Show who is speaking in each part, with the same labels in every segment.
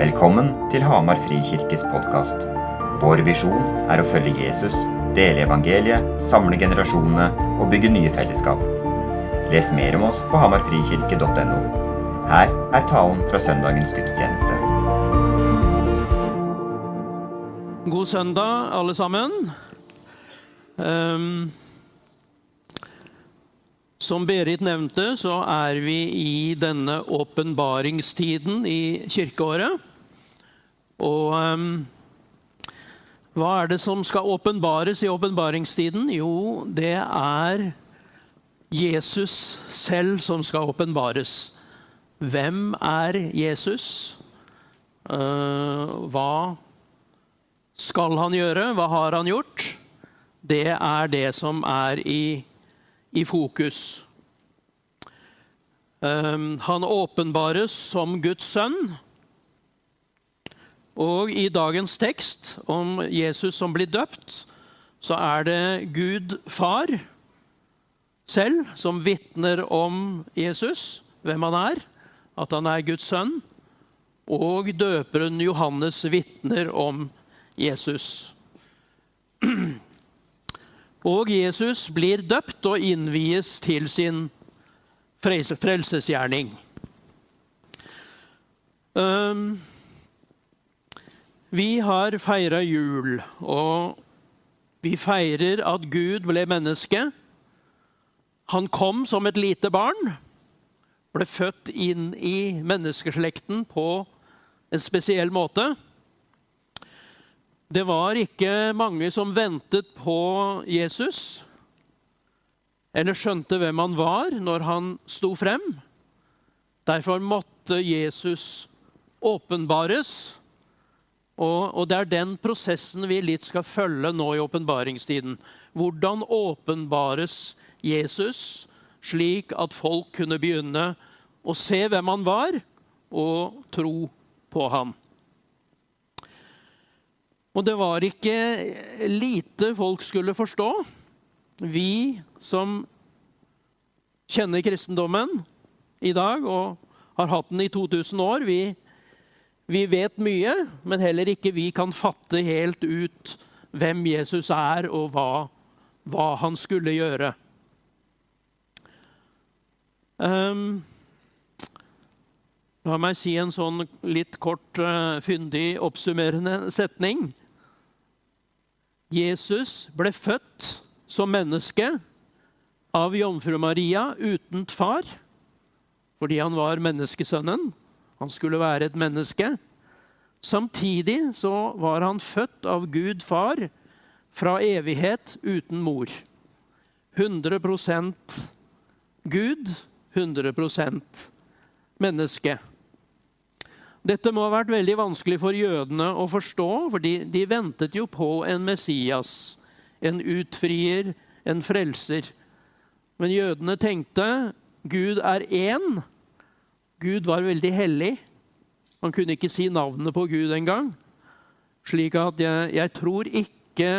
Speaker 1: Velkommen til Hamar Frikirkes podkast. Vår visjon er å følge Jesus, dele evangeliet, samle generasjonene og bygge nye fellesskap. Les mer om oss på hamarfrikirke.no. Her er talen fra søndagens gudstjeneste.
Speaker 2: God søndag, alle sammen. Um, som Berit nevnte, så er vi i denne åpenbaringstiden i kirkeåret. Og um, hva er det som skal åpenbares i åpenbaringstiden? Jo, det er Jesus selv som skal åpenbares. Hvem er Jesus? Uh, hva skal han gjøre? Hva har han gjort? Det er det som er i, i fokus. Um, han åpenbares som Guds sønn. Og i dagens tekst om Jesus som blir døpt, så er det Gud far selv som vitner om Jesus, hvem han er, at han er Guds sønn. Og døperen Johannes vitner om Jesus. Og Jesus blir døpt og innvies til sin frelsesgjerning. Um, vi har feira jul, og vi feirer at Gud ble menneske. Han kom som et lite barn, ble født inn i menneskeslekten på en spesiell måte. Det var ikke mange som ventet på Jesus, eller skjønte hvem han var når han sto frem. Derfor måtte Jesus åpenbares og, og, det er den prosessen vi litt skal følge nå i åpenbaringstiden. Hvordan åpenbares Jesus slik at folk kunne begynne å se hvem han var, og tro på ham. Og det var ikke lite folk skulle forstå. Vi som kjenner kristendommen i dag og har hatt den i 2000 år, vi vi vet mye, men heller ikke vi kan fatte helt ut hvem Jesus er, og hva, hva han skulle gjøre. Um, la meg si en sånn litt kort, uh, fyndig, oppsummerende setning. Jesus ble født som menneske av jomfru Maria uten far, fordi han var menneskesønnen. Han skulle være et menneske. Samtidig så var han født av Gud far fra evighet uten mor. 100% Gud, 100% menneske. Dette må ha vært veldig vanskelig for jødene å forstå, for de, de ventet jo på en Messias, en utfrier, en frelser. Men jødene tenkte Gud er én, Gud var veldig hellig. Han kunne ikke si navnet på Gud engang. Slik at jeg, jeg tror ikke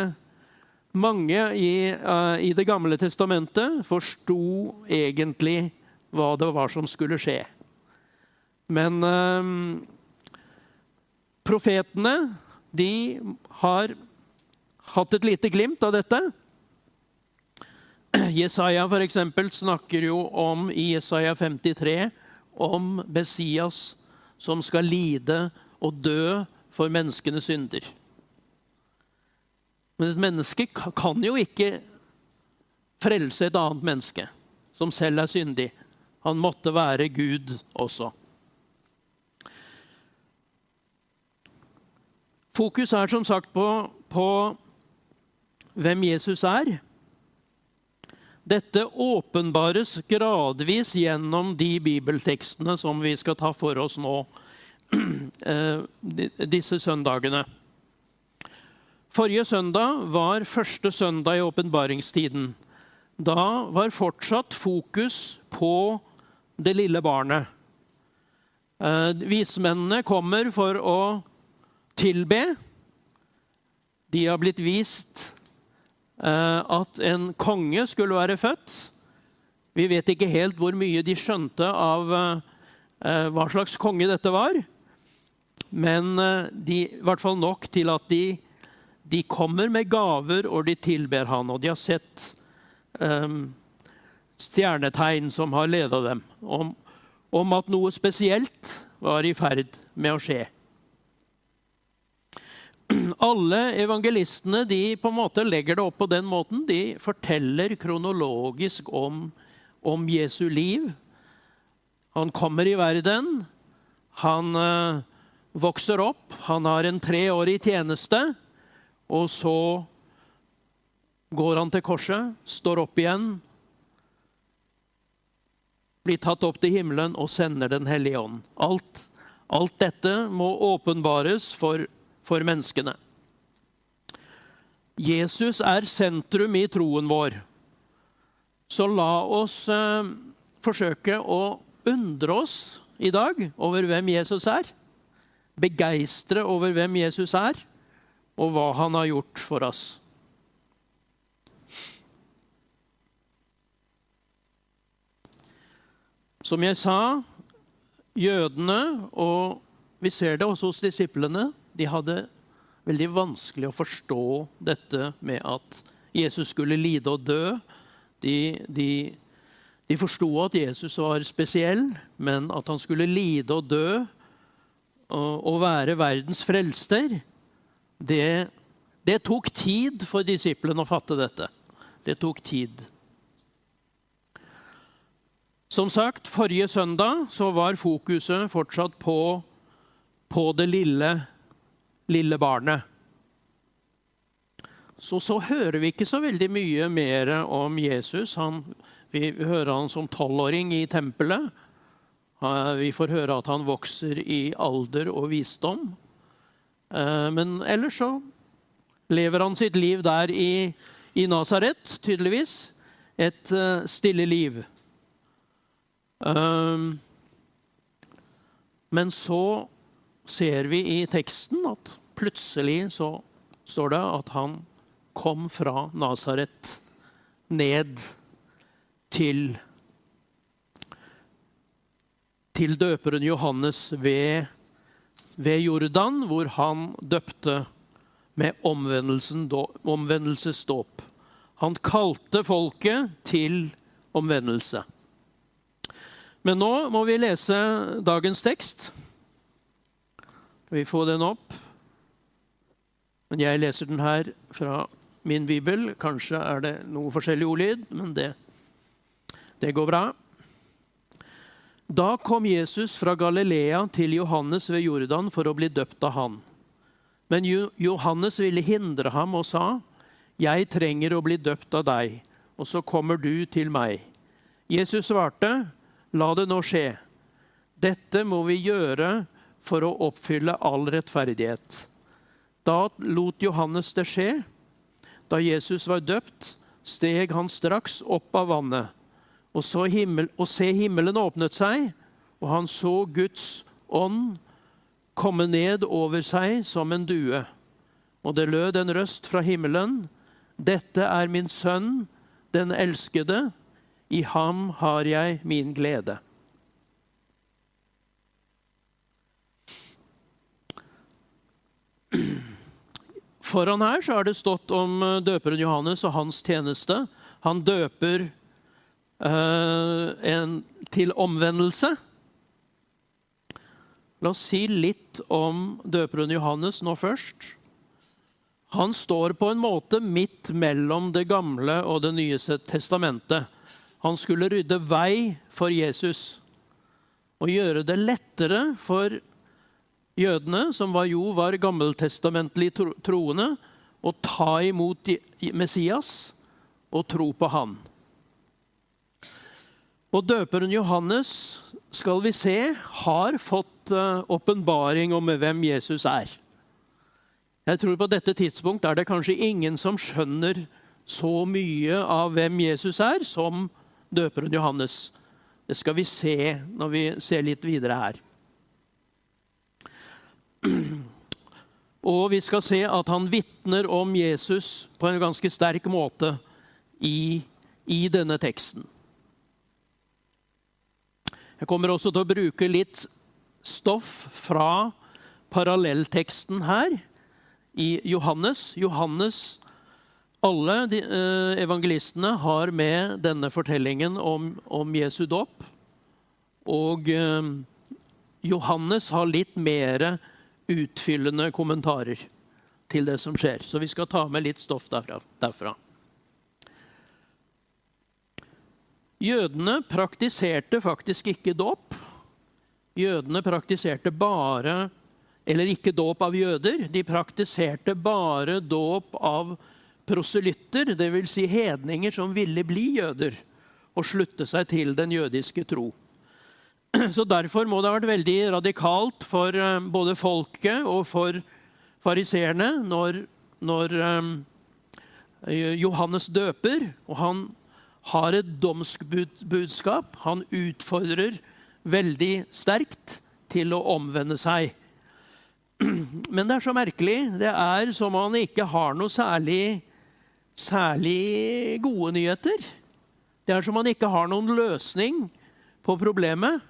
Speaker 2: mange i, uh, i, Det gamle testamentet forsto egentlig hva det var som skulle skje. Men uh, profetene, de har hatt et lite glimt av dette. Jesaja eksempel, snakker jo om i Jesaja 53 om Messias som skal lide og dø for menneskenes synder. Men et menneske kan jo ikke frelse et annet menneske som selv er syndig. Han måtte være Gud også. Fokus er som sagt på, på hvem Jesus er. Dette åpenbares gradvis gjennom de bibeltekstene som vi skal ta for oss nå eh, disse søndagene. Forrige søndag var første søndag i åpenbaringstiden. Da var fortsatt fokus på det lille barnet. Eh, vismennene kommer for å tilbe. De har blitt vist at en konge skulle være født. Vi vet ikke helt hvor mye de skjønte av eh, hva slags konge dette var. Men eh, de, i hvert fall nok til at de, de kommer med gaver, og de tilber han. Og de har sett um, stjernetegn som har leda dem, om, om at noe spesielt var i ferd med å skje. Alle evangelistene de på en måte legger det opp på den måten. De forteller kronologisk om, om Jesu liv. Han kommer i verden. Han uh, vokser opp, han har en treårig tjeneste, og så går han til korset, står opp igjen, blir tatt opp til himmelen og sender Den hellige ånd. Alt, alt dette må åpenbares for, for menneskene. Jesus er sentrum i troen vår. Så la oss eh, forsøke å undre oss i dag over hvem Jesus er begeistre over hvem Jesus er, og hva han har gjort for oss. Som jeg sa, jødene, og vi ser det også hos disiplene, de hadde veldig vanskelig å forstå dette med at Jesus skulle lide og dø. De, de, de forsto at Jesus var spesiell, men at han skulle lide og dø og være verdens frelster, det, det tok tid for disiplene å fatte dette. Det tok tid. Som sagt, forrige søndag så var fokuset fortsatt på, på det lille, lille barnet. Så, så hører vi ikke så veldig mye mer om Jesus. Han, vi hører han som tolvåring i tempelet. Vi får høre at han vokser i alder og visdom. Eh, men ellers så lever han sitt liv der i, i Nasaret, tydeligvis. Et eh, stille liv. Eh, men så ser vi i teksten at plutselig så står det at han kom fra Nasaret ned til til døperen Johannes ved, ved Jordan, hvor han døpte med omvendelsesdåp. Han kalte folket til omvendelse. Men nå må vi lese dagens tekst. Skal vi få den opp? Men jeg leser den her fra min bibel. Kanskje er det noe forskjellig ordlyd, men det, det går bra. Da kom Jesus fra Galilea til Johannes ved Jordan for å bli døpt av han. Men Johannes ville hindre ham og sa, 'Jeg trenger å bli døpt av deg, og så kommer du til meg.' Jesus svarte, 'La det nå skje. Dette må vi gjøre for å oppfylle all rettferdighet.' Da lot Johannes det skje. Da Jesus var døpt, steg han straks opp av vannet. Og, himmel, og se, himmelen åpnet seg, og han så Guds ånd komme ned over seg som en due. Og det lød en røst fra himmelen. Dette er min sønn, den elskede. I ham har jeg min glede. Foran her så har det stått om døperen Johannes og hans tjeneste. Han døper uh, en, til omvendelse. La oss si litt om døperen Johannes nå først. Han står på en måte midt mellom Det gamle og Det nye testamentet. Han skulle rydde vei for Jesus og gjøre det lettere for jødene, som var jo var gammeltestamentlig troende, å ta imot Messias og tro på han. Og døperen Johannes skal vi se har fått eh, åpenbaring om hvem Jesus er. Jeg tror På dette tidspunkt er det kanskje ingen som skjønner så mye av hvem Jesus er, som døperen Johannes. Det skal vi se når vi ser litt videre her. Og vi skal se at han vitner om Jesus på en ganske sterk måte i, i denne teksten. Jeg kommer også til å bruke litt stoff fra parallellteksten her i Johannes. Johannes alle de, eh, evangelistene har med denne fortellingen om, om Jesu dåp. Og eh, Johannes har litt mer utfyllende kommentarer til det som skjer. Så vi skal ta med litt stoff derfra. derfra. Jødene praktiserte faktisk ikke dåp. Jødene praktiserte bare Eller ikke dåp av jøder. De praktiserte bare dåp av proselytter, dvs. Si hedninger som ville bli jøder og slutte seg til den jødiske tro. Så Derfor må det ha vært veldig radikalt for eh, både folket og for fariseerne når, når um, Johannes døper, og han har et domskbudskap. Han utfordrer veldig sterkt til å omvende seg. Men det er så merkelig. Det er som om han ikke har noe særlig, særlig gode nyheter. Det er som om han ikke har noen løsning på problemet.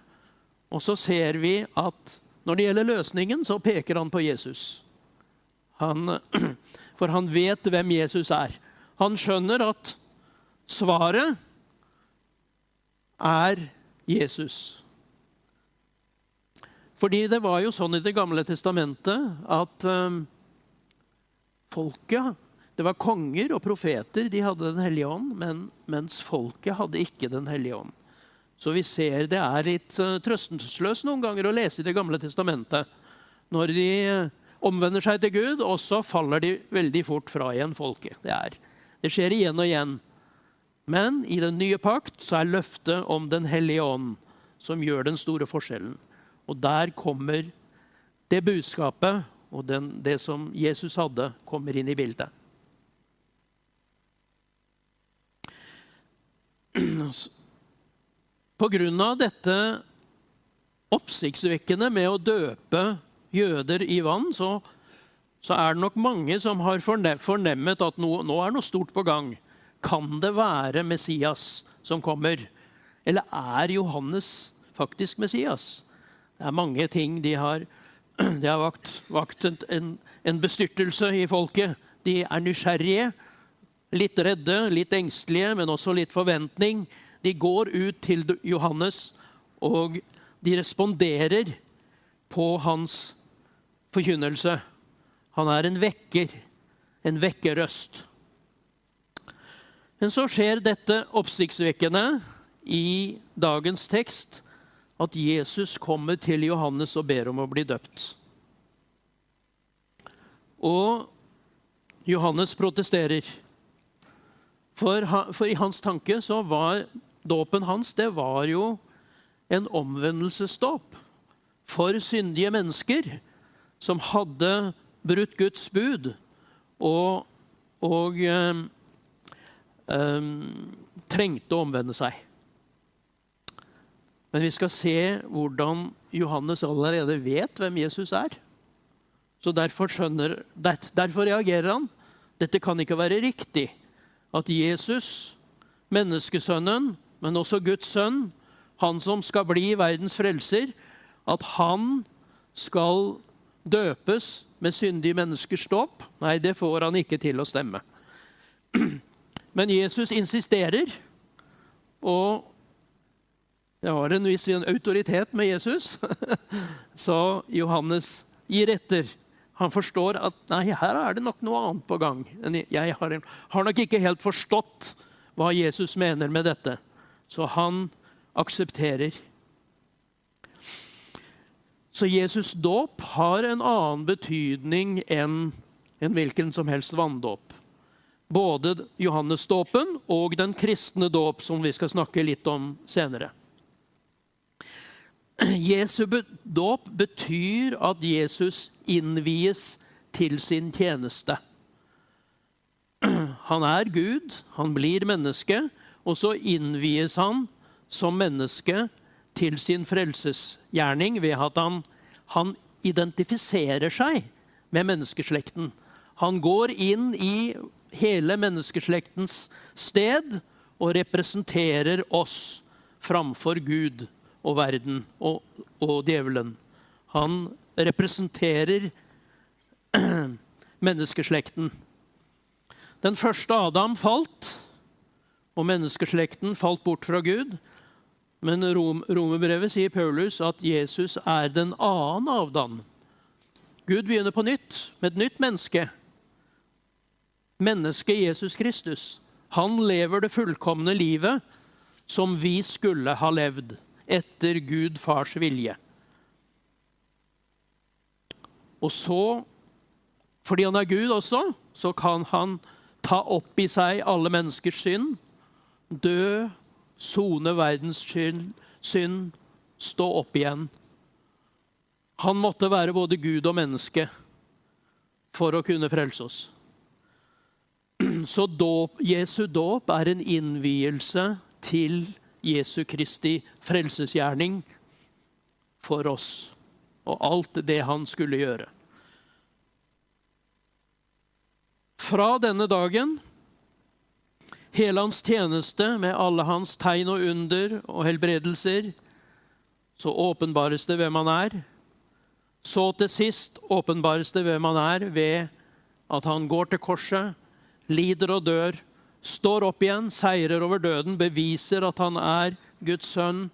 Speaker 2: Og så ser vi at når det gjelder løsningen, så peker han på Jesus. Han, for han vet hvem Jesus er. Han skjønner at svaret er Jesus. Fordi det var jo sånn i Det gamle testamentet at um, folket Det var konger og profeter, de hadde Den hellige ånd, men, mens folket hadde ikke Den hellige ånd. Så vi ser det er litt trøstensløst noen ganger å lese i Det gamle testamentet. Når de uh, omvender seg til Gud, og så faller de veldig fort fra igjen folket. Det, er, det skjer igjen og igjen. Men i den nye pakt så er løftet om Den hellige ånd som gjør den store forskjellen. Og der kommer det budskapet og den, det som Jesus hadde, kommer inn i bildet. På grunn av dette oppsiktsvekkende med å døpe jøder i vann, så, så er det nok mange som har fornemmet at nå, nå er noe stort på gang. Kan det være Messias som kommer? Eller er Johannes faktisk Messias? Det er mange ting de har Det har vakt, vakt en, en, bestyrtelse i folket. De er nysgjerrige, litt redde, litt engstelige, men også litt forventning. De går ut til Johannes, og de responderer på hans forkynnelse. Han er en vekker, en vekkerrøst. Men så skjer dette oppsiktsvekkende i dagens tekst at Jesus kommer til Johannes og ber om å bli døpt. Og Johannes protesterer. For, for, i hans tanke så var dåpen hans det var jo en omvendelsesdåp for syndige mennesker som hadde brutt Guds bud og, og um, um, trengte å omvende seg. Men vi skal se hvordan Johannes allerede vet hvem Jesus er. Så derfor, skjønner, derfor reagerer han. Dette kan ikke være riktig. At Jesus, menneskesønnen, men også Guds sønn, han som skal bli verdens frelser, at han skal døpes med syndige menneskers dåp. Nei, det får han ikke til å stemme. Men Jesus insisterer, og det var en viss autoritet med Jesus. Så Johannes gir etter. Han forstår at nei, her er det nok noe annet på gang. Jeg har, nok ikke helt forstått hva Jesus mener med dette. Så han aksepterer. Så Jesus' dåp har en annen betydning enn en hvilken som helst vanndåp. Både Johannes-dåpen og den kristne dåp, som vi skal snakke litt om senere. Jesu dåp betyr at Jesus innvies til sin tjeneste. Han er Gud, han blir menneske, og så innvies han som menneske til sin frelsesgjerning ved at han, han identifiserer seg med menneskeslekten. Han går inn i hele menneskeslektens sted og representerer oss framfor Gud og verden og, og djevelen. Han representerer menneskeslekten. Den første Adam falt, og menneskeslekten falt bort fra Gud. Men Rom, romerbrevet sier Paulus at Jesus er den annen avdan. Gud begynner på nytt med et nytt menneske. Mennesket Jesus Kristus. Han lever det fullkomne livet som vi skulle ha levd etter Gud fars vilje. Og så, fordi han er Gud også, så kan han ta opp i seg alle menneskers synd, dø, sone verdens synd, stå opp igjen. Han måtte være både Gud og menneske for å kunne frelse oss. Så dåp, Jesu dåp er en innvielse til Jesu Kristi frelsesgjerning for oss og alt det han skulle gjøre. Fra denne dagen, hele hans tjeneste med alle hans tegn og under og helbredelser, så åpenbares det hvem han er. Så til sist åpenbares det hvem han er ved at han går til korset, lider og dør, står opp igjen, seirer over døden, beviser at han er Guds sønn,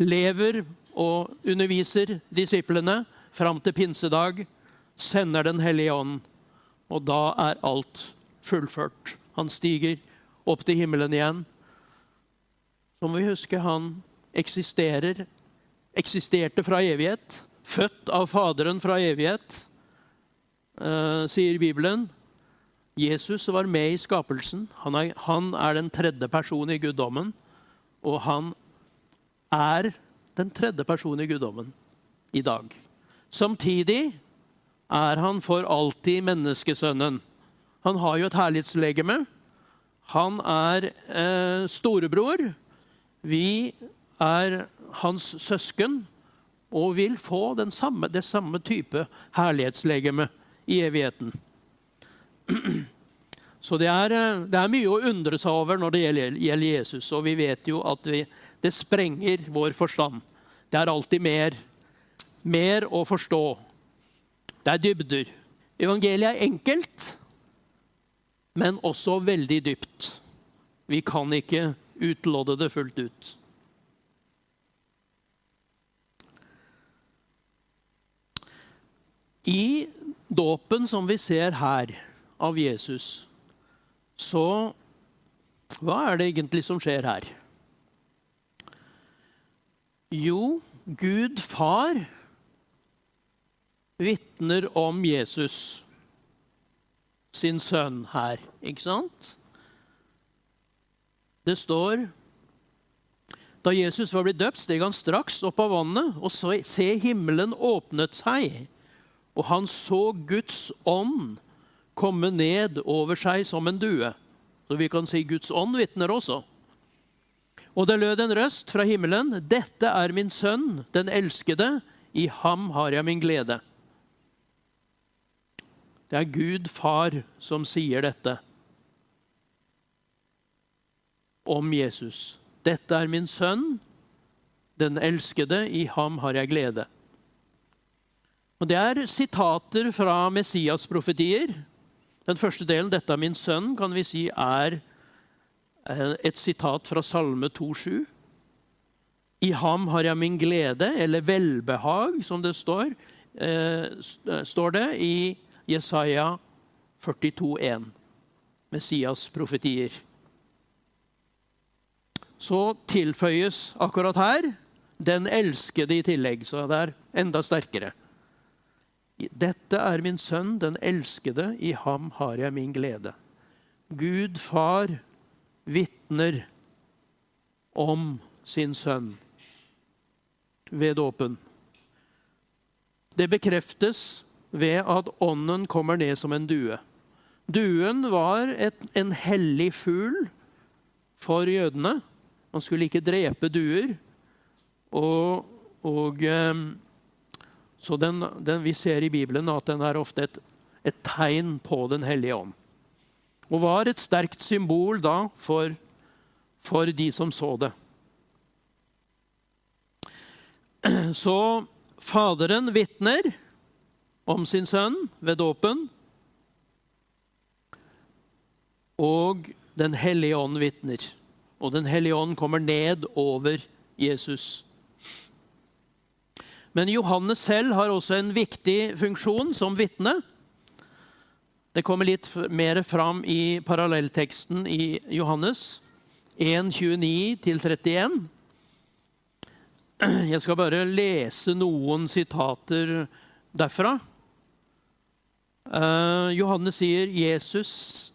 Speaker 2: lever og underviser disiplene fram til pinsedag, sender Den hellige ånd og da er alt fullført. Han stiger opp til himmelen igjen. Så må vi huske han eksisterer, eksisterte fra evighet. Født av Faderen fra evighet, uh, sier Bibelen. Jesus var med i skapelsen. Han er, han er den tredje personen i guddommen. Og han er den tredje personen i guddommen i dag. Samtidig er han for alltid menneskesønnen. Han har jo et herlighetslegeme. Han er eh, storebror. Vi er hans søsken og vil få samme, det samme type herlighetslegeme i evigheten. Så det er, eh, det er, mye å undre seg over når det gjelder, gjelder Jesus. Og vi vet jo at vi, det sprenger vår forstand. Det er alltid mer, mer å forstå. Det er dybder. Evangeliet er enkelt, men også veldig dypt. Vi kan ikke utlodde det fullt ut. I dåpen som vi ser her av Jesus, så Hva er det egentlig som skjer her? Jo, Gud far vitner om Jesus, sin sønn, her. Ikke sant? Det står Da Jesus var blitt døpt, steg han straks opp av vannet, og så se himmelen åpnet seg. Og han så Guds ånd komme ned over seg som en due. Så vi kan si Guds ånd vitner også. Og det lød en røst fra himmelen. Dette er min sønn, den elskede. I ham har jeg min glede. Det er Gud far som sier dette om Jesus. Dette er min sønn, den elskede, i ham har jeg glede. Og Det er sitater fra Messias-profetier. Den første delen, 'Dette er min sønn', kan vi si er eh, et sitat fra Salme 2,7. I ham har jeg min glede, eller velbehag, som det står, eh, står det i Jesaja 42,1. Messias profetier. Så tilføyes akkurat her den elskede i tillegg, så det er enda sterkere. Dette er min sønn, den elskede, i ham har jeg min glede. Gud far vitner om sin sønn ved dåpen. Det bekreftes ved at ånden kommer ned som en due. Duen var et, en hellig fugl for jødene. Man skulle ikke drepe duer. Og, og ehm, Så den, den, vi ser i Bibelen at den er ofte et, et tegn på Den hellige ånd. Og var et sterkt symbol da for, for de som så det. Så Faderen vitner om sin sønn ved dåpen. Og Den hellige ånd vitner. Og Den hellige ånd kommer ned over Jesus. Men Johannes selv har også en viktig funksjon som vitne. Det kommer litt mer fram i parallellteksten i Johannes 1.29-31. Jeg skal bare lese noen sitater derfra. Uh, Johannes sier Jesus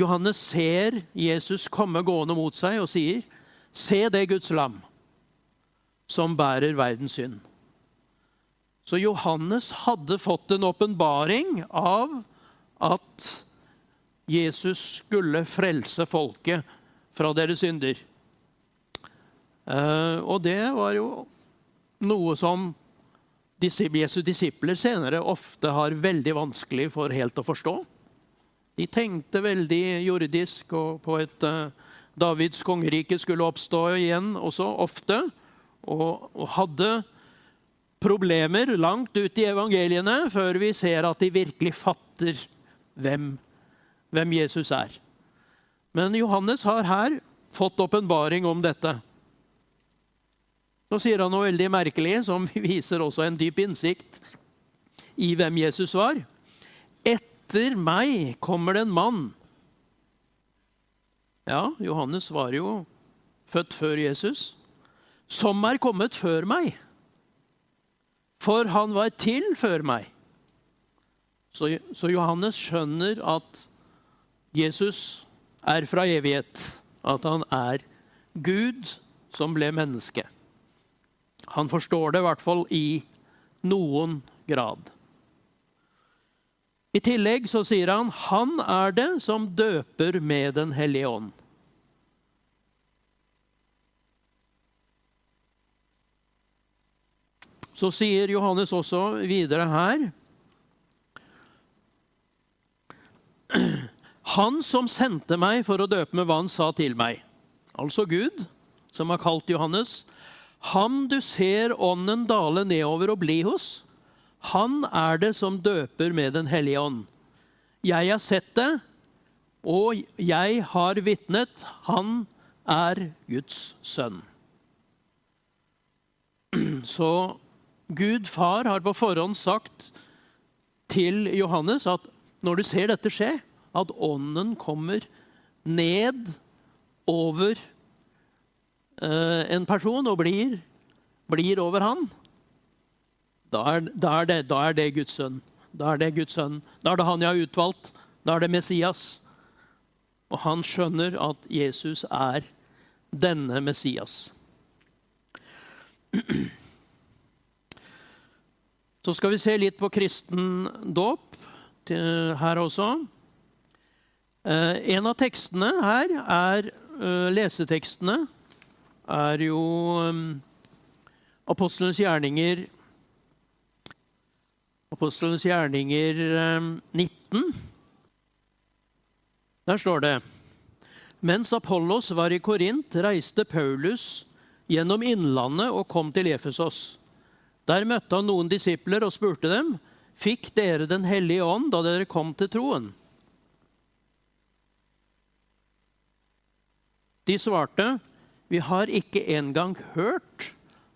Speaker 2: Johannes ser Jesus komme gående mot seg og sier, 'Se det Guds lam, som bærer verdens synd'. Så Johannes hadde fått en åpenbaring av at Jesus skulle frelse folket fra deres synder. Eh, og det var jo noe som Jesu disipler senere ofte har veldig vanskelig for helt å forstå. De tenkte veldig jordisk og på et uh, Davids kongerike skulle oppstå igjen også ofte. Og, og, hadde problemer langt ut i evangeliene før vi ser at de virkelig fatter hvem, hvem Jesus er. Men Johannes har her fått åpenbaring om dette. Så sier han noe veldig merkelig, som viser også en dyp innsikt i hvem Jesus var. Etter meg kommer det en mann. Ja, Johannes var jo født før Jesus. Som er kommet før meg. For han var til før meg. Så, så Johannes skjønner at Jesus er fra evighet. At han er Gud som ble menneske. Han forstår det i hvert fall i noen grad. I tillegg så sier han han er det som døper med Den hellige ånd. Så sier Johannes også videre her Han som sendte meg for å døpe med vann, sa til meg Altså Gud, som har kalt Johannes. Ham du ser ånden dale nedover og bli hos, han er det som døper med Den hellige ånd. Jeg har sett det, og jeg har vitnet. Han er Guds sønn. Så Gud far har på forhånd sagt til Johannes at når du ser dette skje, at ånden kommer ned over en person og blir, blir over han, da er, da, er det, da er, det, Guds sønn. Da er det Guds sønn. Da er det han jeg har utvalgt. Da er det Messias. Og han skjønner at Jesus er denne Messias. Så skal vi se litt på kristen dåp her også. Eh, en av tekstene her er eh, lesetekstene er jo um, Apostlenes gjerninger Apostlenes gjerninger 19. Um, Der står det Mens Apollos var i Korint, reiste Paulus gjennom innlandet og kom til Efesos. Der møtte han noen disipler og spurte dem, fikk dere Den hellige ånd da dere kom til troen? De svarte, vi har ikke engang hørt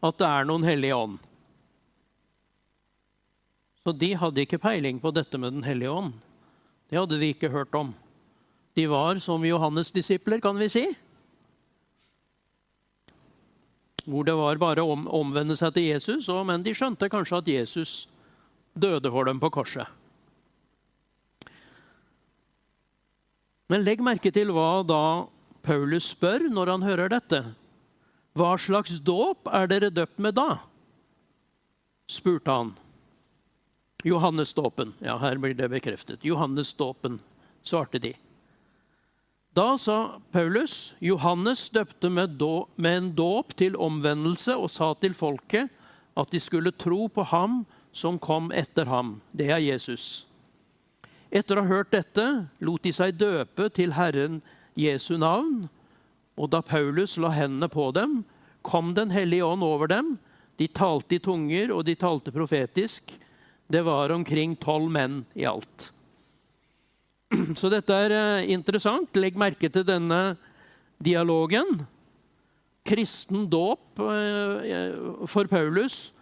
Speaker 2: at det er noen hellige ånd. Så de hadde ikke peiling på dette med Den hellige ånd. Det hadde de ikke hørt om. De var som Johannes' disipler, kan vi si. Hvor det var bare å omvende seg til Jesus, men de skjønte kanskje at Jesus døde for dem på korset. Men legg merke til hva da Paulus spør når han hører dette. Hva slags dåp er dere døpt med da? spurte han. Johannesdåpen. Ja, her blir det bekreftet. Johannesdåpen, svarte de. Da sa Paulus Johannes døpte med, med en dåp til omvendelse og sa til folket at de skulle tro på ham som kom etter ham. Det er Jesus. Etter å ha hørt dette lot de seg døpe til Herren Jesu navn. Og da Paulus la hendene på dem, kom Den hellige ånd over dem. De talte i tunger, og de talte profetisk. Det var omkring tolv menn i alt. Så dette er eh, interessant. Legg merke til denne dialogen. Kristen dåp eh, for Paulus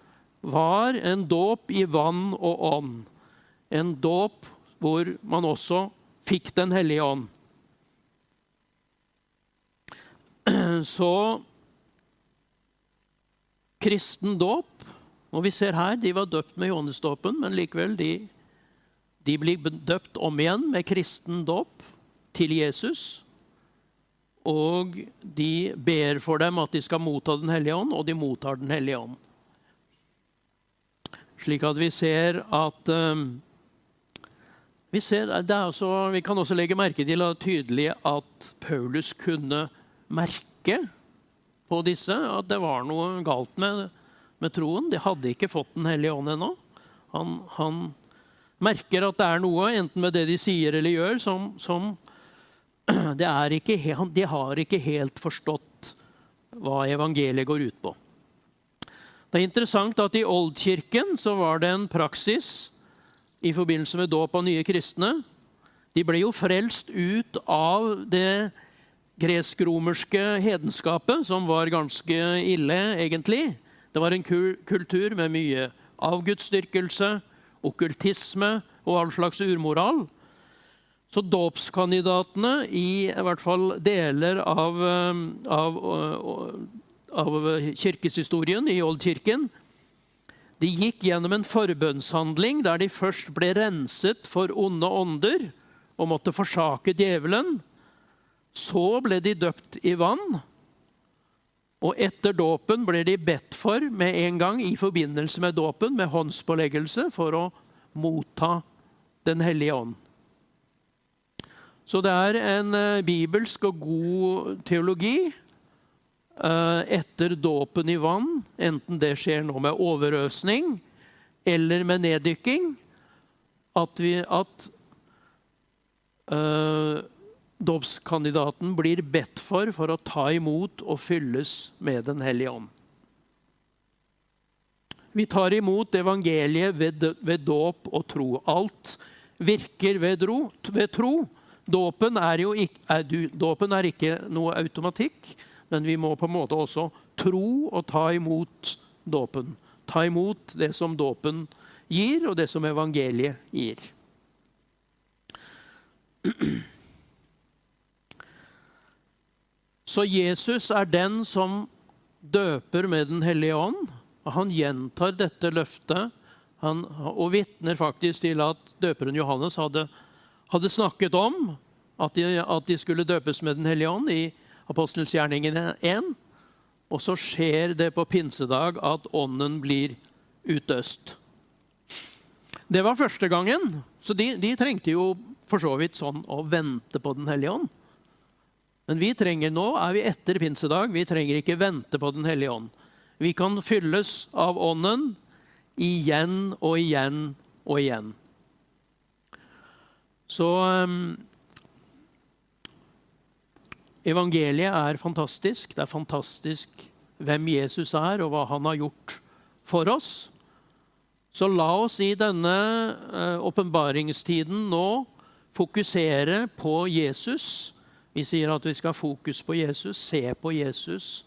Speaker 2: var en dåp i vann og ånd. En dåp hvor man også fikk Den hellige ånd. Så kristen dåp Og vi ser her, de var døpt med Johannesdåpen, men likevel, de, de blir døpt om igjen med kristen dåp til Jesus. Og de ber for dem at de skal motta Den hellige ånd, og de mottar Den hellige ånd. Slik at vi ser at um, vi, ser, også, vi, kan også legge merke til at det er tydelig at Paulus kunne merke på disse at det var noe galt med, med troen. De hadde ikke fått Den hellige ånd ennå. Han, han, merker at det er noe, enten med det de sier eller gjør, som, som ikke, De har ikke helt forstått hva evangeliet går ut på. Det er interessant at i Oldkirken så var det en praksis i forbindelse med dåp av nye kristne. De ble jo frelst ut av det gresk-romerske hedenskapet, som var ganske ille, egentlig. Det var en kultur med mye avgudsdyrkelse, okkultisme og all slags urmoral. Så dåpskandidatene i, i hvert fall deler av, eh, av, eh, av kirkeshistorien i Oldkirken de gikk gjennom en forbønnshandling der de først ble renset for onde ånder og måtte forsake djevelen. Så ble de døpt i vann. Og etter dåpen ble de bedt for med en gang i forbindelse med dåpen med håndspåleggelse for å motta Den hellige ånd. Så det er en uh, bibelsk og god teologi uh, etter dåpen i vann, enten det skjer nå med overøsning eller med neddykking, at, vi, at uh, dåpskandidaten blir bedt for for å ta imot og fylles med Den hellige ånd. Vi tar imot evangeliet ved, ved dåp og tro. Alt virker ved, dro, ved tro. Dåpen er, jo ikke, er, dåpen er ikke noe automatikk, men vi må på en måte også tro og ta imot dåpen. Ta imot det som dåpen gir, og det som evangeliet gir. Så Jesus er den som døper med Den hellige ånd. Han gjentar dette løftet han, og vitner faktisk til at døperen Johannes hadde, hadde snakket om at de, at de, skulle døpes med Den hellige ånd i Apostelens gjerninger 1. Og så skjer det på pinsedag at ånden blir utøst. Det var første gangen, så de, de trengte jo for så vidt sånn å vente på Den hellige ånd. Men vi trenger nå er vi etter pinsedag. Vi trenger ikke vente på Den hellige ånd. Vi kan fylles av Ånden igjen og igjen og igjen. Så um, Evangeliet er fantastisk. Det er fantastisk hvem Jesus er, og hva han har gjort for oss. Så la oss i denne eh, åpenbaringstiden uh, nå fokusere på Jesus vi sier at vi skal ha fokus på Jesus, se på Jesus,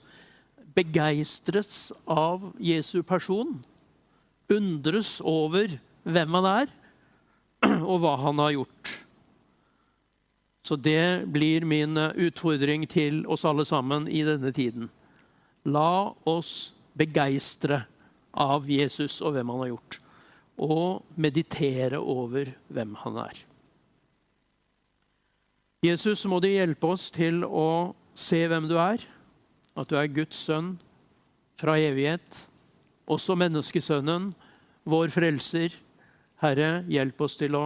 Speaker 2: begeistres av Jesu person, undres over hvem han er, og hva han har gjort. Så det blir min utfordring til oss alle sammen i denne tiden. La oss begeistre av Jesus og hvem han har gjort, og meditere over hvem han er. Jesus, må du hjelpe oss til å se hvem du er, at du er Guds sønn fra evighet, også menneskesønnen, vår frelser. Herre, hjelp oss til å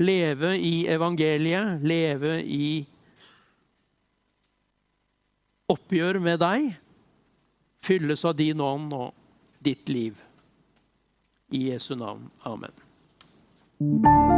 Speaker 2: leve i evangeliet, leve i oppgjør med deg, fylles av din ånd og ditt liv. I Jesu navn. Amen.